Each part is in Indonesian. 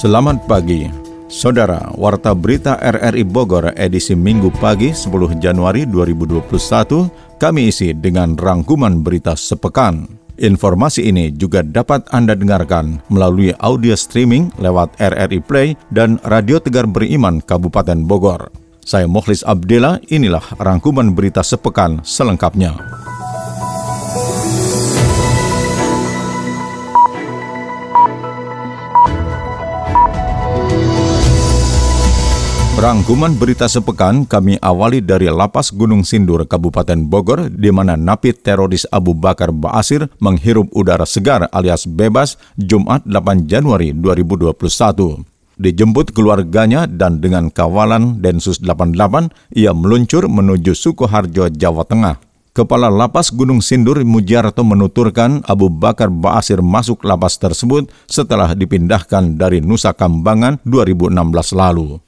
Selamat pagi. Saudara, Warta Berita RRI Bogor edisi Minggu pagi 10 Januari 2021 kami isi dengan rangkuman berita sepekan. Informasi ini juga dapat Anda dengarkan melalui audio streaming lewat RRI Play dan Radio Tegar Beriman Kabupaten Bogor. Saya Mukhlis Abdillah, inilah rangkuman berita sepekan selengkapnya. Rangkuman berita sepekan kami awali dari Lapas Gunung Sindur, Kabupaten Bogor, di mana napi teroris Abu Bakar Ba'asir menghirup udara segar alias bebas Jumat 8 Januari 2021. Dijemput keluarganya dan dengan kawalan Densus 88, ia meluncur menuju Sukoharjo, Jawa Tengah. Kepala Lapas Gunung Sindur Mujarto menuturkan Abu Bakar Ba'asir masuk lapas tersebut setelah dipindahkan dari Nusa Kambangan 2016 lalu.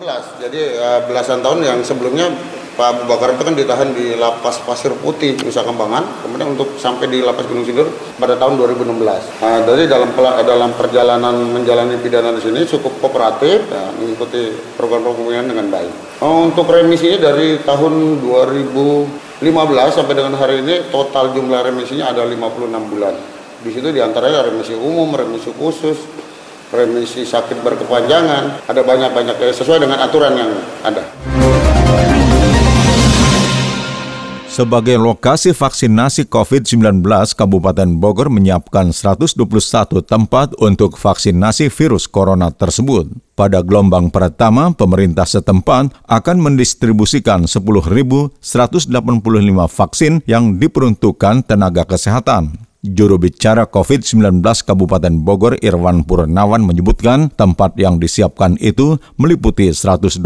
2016. Jadi uh, belasan tahun yang sebelumnya Pak Abu Bakar itu kan ditahan di Lapas Pasir Putih Nusa Kambangan, kemudian untuk sampai di Lapas Gunung Sindur pada tahun 2016. Nah, dari dalam dalam perjalanan menjalani pidana di sini cukup kooperatif, ya, mengikuti program-program pembinaan dengan baik. Oh, untuk remisinya dari tahun 2015 sampai dengan hari ini total jumlah remisinya ada 56 bulan. Di situ di antaranya remisi umum, remisi khusus, remisi sakit berkepanjangan, ada banyak-banyak eh, sesuai dengan aturan yang ada. Sebagai lokasi vaksinasi COVID-19, Kabupaten Bogor menyiapkan 121 tempat untuk vaksinasi virus corona tersebut. Pada gelombang pertama, pemerintah setempat akan mendistribusikan 10.185 vaksin yang diperuntukkan tenaga kesehatan. Juru bicara COVID-19 Kabupaten Bogor Irwan Purnawan menyebutkan tempat yang disiapkan itu meliputi 121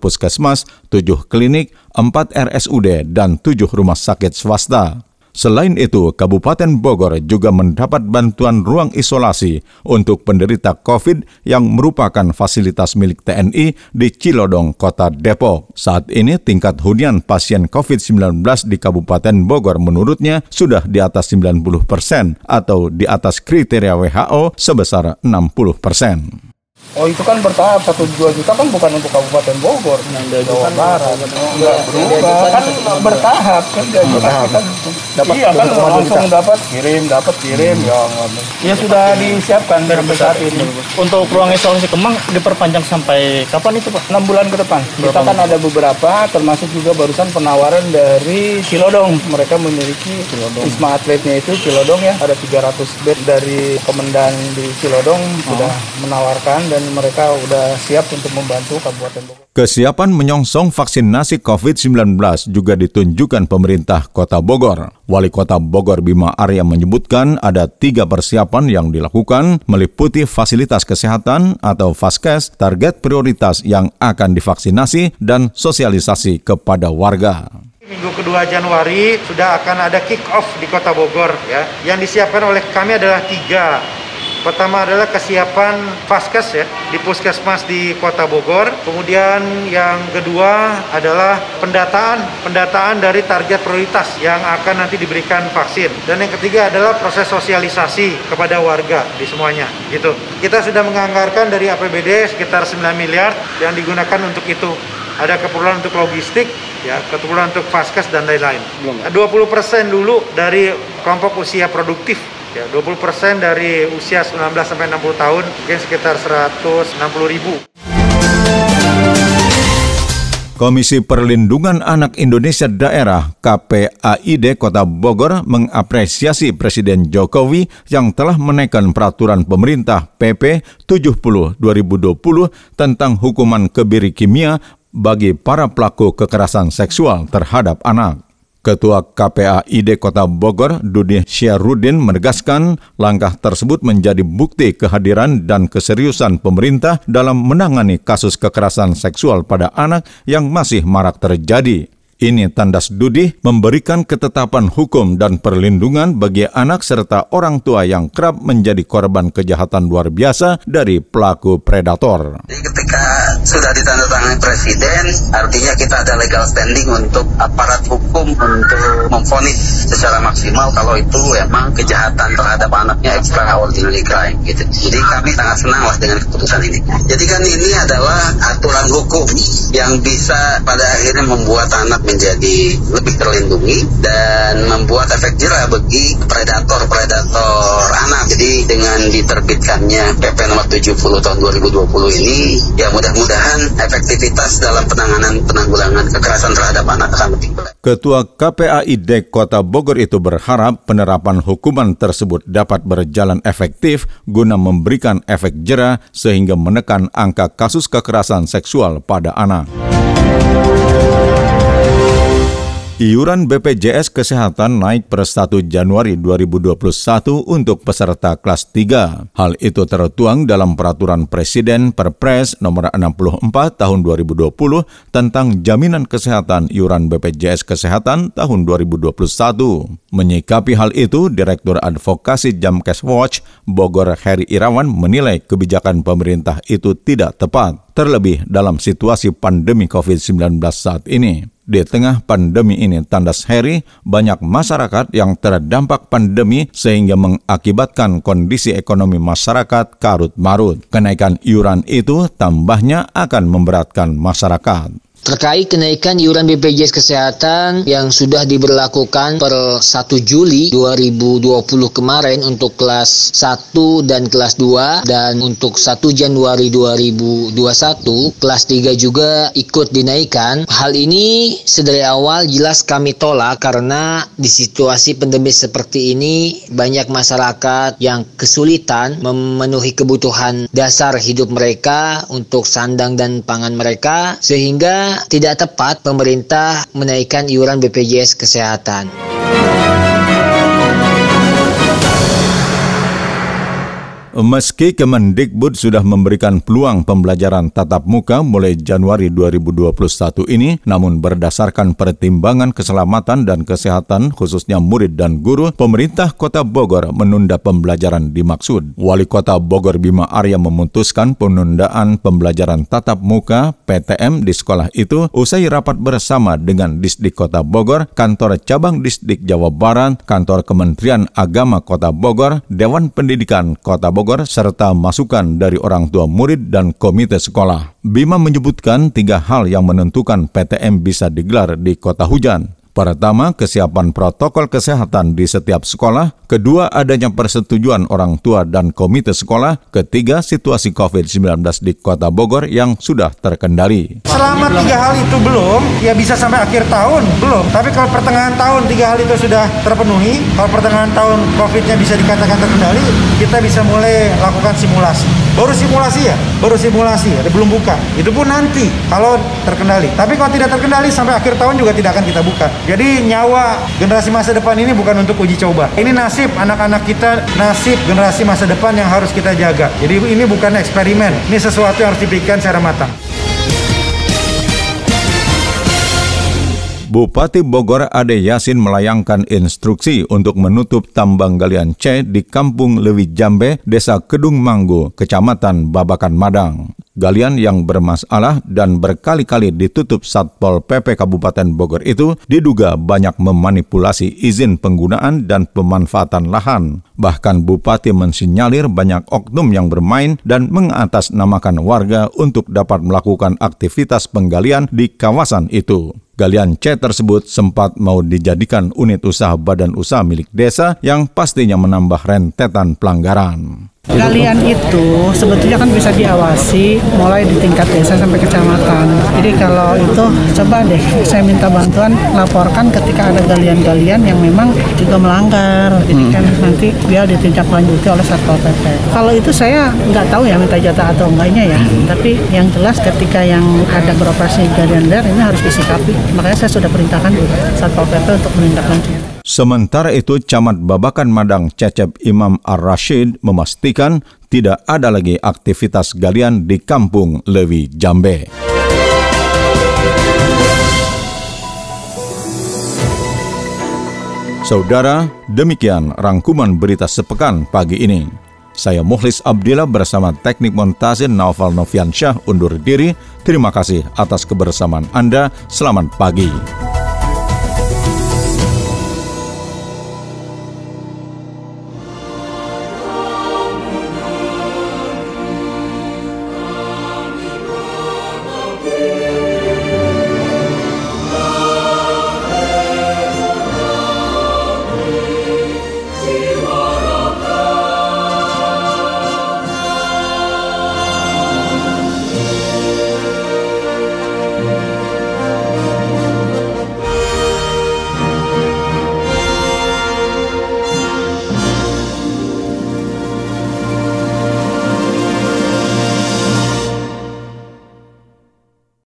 puskesmas, 7 klinik, 4 RSUD, dan 7 rumah sakit swasta. Selain itu, Kabupaten Bogor juga mendapat bantuan ruang isolasi untuk penderita COVID yang merupakan fasilitas milik TNI di Cilodong, Kota Depok. Saat ini tingkat hunian pasien COVID-19 di Kabupaten Bogor menurutnya sudah di atas 90 persen atau di atas kriteria WHO sebesar 60 persen. Oh itu kan bertahap satu dua juta kan bukan untuk Kabupaten Bogor, yang Jawa Barat, nggak berubah kan bertahap kan bertahap. Kan, dapat iya kan langsung dapat kirim dapat kirim hmm. ya ya sudah disiapkan sampai saat ini. Untuk ruang isolasi Kemang diperpanjang sampai kapan itu Pak? Enam bulan ke depan. Kita kan ada beberapa termasuk juga barusan penawaran dari Cilodong. Mereka memiliki Cilodong. Wisma atletnya itu Cilodong ya ada 300 bed dari Kemendan di Cilodong oh. sudah menawarkan dan mereka sudah siap untuk membantu Kabupaten Bogor. Kesiapan menyongsong vaksinasi COVID-19 juga ditunjukkan pemerintah Kota Bogor. Wali Kota Bogor Bima Arya menyebutkan ada tiga persiapan yang dilakukan meliputi fasilitas kesehatan atau Faskes, target prioritas yang akan divaksinasi, dan sosialisasi kepada warga. Minggu kedua Januari sudah akan ada kick off di Kota Bogor ya. Yang disiapkan oleh kami adalah tiga Pertama adalah kesiapan Faskes ya di puskesmas di Kota Bogor. Kemudian yang kedua adalah pendataan pendataan dari target prioritas yang akan nanti diberikan vaksin. Dan yang ketiga adalah proses sosialisasi kepada warga di semuanya. Gitu. Kita sudah menganggarkan dari APBD sekitar 9 miliar yang digunakan untuk itu. Ada keperluan untuk logistik, ya, keperluan untuk Faskes dan lain-lain. 20% dulu dari kelompok usia produktif Ya, 20% dari usia 19 sampai 60 tahun mungkin sekitar 160 ribu. Komisi Perlindungan Anak Indonesia Daerah KPAID Kota Bogor mengapresiasi Presiden Jokowi yang telah menaikkan peraturan pemerintah PP 70 2020 tentang hukuman kebiri kimia bagi para pelaku kekerasan seksual terhadap anak. Ketua KPAID Kota Bogor, Dudi Syarudin menegaskan langkah tersebut menjadi bukti kehadiran dan keseriusan pemerintah dalam menangani kasus kekerasan seksual pada anak yang masih marak terjadi. Ini tandas Dudi memberikan ketetapan hukum dan perlindungan bagi anak serta orang tua yang kerap menjadi korban kejahatan luar biasa dari pelaku predator. Jadi sudah ditandatangani presiden, artinya kita ada legal standing untuk aparat hukum untuk memfonis secara maksimal kalau itu emang kejahatan terhadap anaknya extraordinary crime gitu. Jadi kami sangat senang lah dengan keputusan ini. Jadi kan ini adalah aturan hukum yang bisa pada akhirnya membuat anak menjadi lebih terlindungi dan membuat efek jerah bagi predator-predator anak. Jadi dengan diterbitkannya PP nomor 70 tahun 2020 ini ya mudah-mudahan efektivitas dalam penanganan penanggulangan kekerasan terhadap anak akan lebih baik. Ketua KPAI Dek Kota Bogor itu berharap penerapan hukuman tersebut dapat berjalan efektif guna memberikan efek jerah sehingga menekan angka kasus kekerasan seksual pada anak. Iuran BPJS Kesehatan naik per 1 Januari 2021 untuk peserta kelas 3. Hal itu tertuang dalam Peraturan Presiden Perpres nomor 64 tahun 2020 tentang jaminan kesehatan iuran BPJS Kesehatan tahun 2021. Menyikapi hal itu, Direktur Advokasi Jamkes Watch Bogor Heri Irawan menilai kebijakan pemerintah itu tidak tepat, terlebih dalam situasi pandemi COVID-19 saat ini. Di tengah pandemi ini, tandas Heri, banyak masyarakat yang terdampak pandemi sehingga mengakibatkan kondisi ekonomi masyarakat karut-marut. Kenaikan iuran itu tambahnya akan memberatkan masyarakat terkait kenaikan iuran BPJS Kesehatan yang sudah diberlakukan per 1 Juli 2020 kemarin untuk kelas 1 dan kelas 2 dan untuk 1 Januari 2021 kelas 3 juga ikut dinaikkan. Hal ini sedari awal jelas kami tolak karena di situasi pandemi seperti ini banyak masyarakat yang kesulitan memenuhi kebutuhan dasar hidup mereka untuk sandang dan pangan mereka sehingga tidak tepat pemerintah menaikkan iuran BPJS Kesehatan. Meski Kemendikbud sudah memberikan peluang pembelajaran tatap muka mulai Januari 2021 ini, namun berdasarkan pertimbangan keselamatan dan kesehatan khususnya murid dan guru, pemerintah Kota Bogor menunda pembelajaran dimaksud. Wali Kota Bogor Bima Arya memutuskan penundaan pembelajaran tatap muka PTM di sekolah itu usai rapat bersama dengan Disdik Kota Bogor, Kantor Cabang Disdik Jawa Barat, Kantor Kementerian Agama Kota Bogor, Dewan Pendidikan Kota Bogor, Bogor serta masukan dari orang tua murid dan komite sekolah. Bima menyebutkan tiga hal yang menentukan PTM bisa digelar di kota hujan. Pertama, kesiapan protokol kesehatan di setiap sekolah. Kedua, adanya persetujuan orang tua dan komite sekolah. Ketiga, situasi COVID-19 di kota Bogor yang sudah terkendali. Selama tiga hal itu belum, ya bisa sampai akhir tahun, belum. Tapi kalau pertengahan tahun tiga hal itu sudah terpenuhi, kalau pertengahan tahun COVID-nya bisa dikatakan terkendali, kita bisa mulai lakukan simulasi. Baru simulasi ya, baru simulasi, ada belum buka. Itu pun nanti kalau terkendali. Tapi kalau tidak terkendali sampai akhir tahun juga tidak akan kita buka. Jadi nyawa generasi masa depan ini bukan untuk uji coba. Ini nasib anak-anak kita, nasib generasi masa depan yang harus kita jaga. Jadi ini bukan eksperimen, ini sesuatu yang harus dipikirkan secara matang. Bupati Bogor Ade Yasin melayangkan instruksi untuk menutup tambang galian C di Kampung Lewi Jambe, Desa Kedung Manggu, Kecamatan Babakan Madang. Galian yang bermasalah dan berkali-kali ditutup Satpol PP Kabupaten Bogor itu diduga banyak memanipulasi izin penggunaan dan pemanfaatan lahan. Bahkan Bupati mensinyalir banyak oknum yang bermain dan mengatasnamakan warga untuk dapat melakukan aktivitas penggalian di kawasan itu. Galian C tersebut sempat mau dijadikan unit usaha badan usaha milik desa yang pastinya menambah rentetan pelanggaran. Galian itu sebetulnya kan bisa diawasi mulai di tingkat desa sampai kecamatan. Jadi kalau itu coba deh saya minta bantuan laporkan ketika ada galian-galian yang memang juga melanggar. Jadi hmm. kan nanti dia ditindaklanjuti oleh Satpol PP. Kalau itu saya nggak tahu ya minta jatah atau enggaknya ya. Hmm. Tapi yang jelas ketika yang ada beroperasi galian liar ini harus disikapi. Makanya saya sudah perintahkan Satpol PP untuk menindaklanjuti. Sementara itu, Camat Babakan Madang Cecep Imam Ar-Rashid memastikan tidak ada lagi aktivitas galian di kampung Lewi Jambe. Saudara, demikian rangkuman berita sepekan pagi ini. Saya Muhlis Abdillah bersama teknik montase Naufal Noviansyah undur diri. Terima kasih atas kebersamaan Anda. Selamat pagi.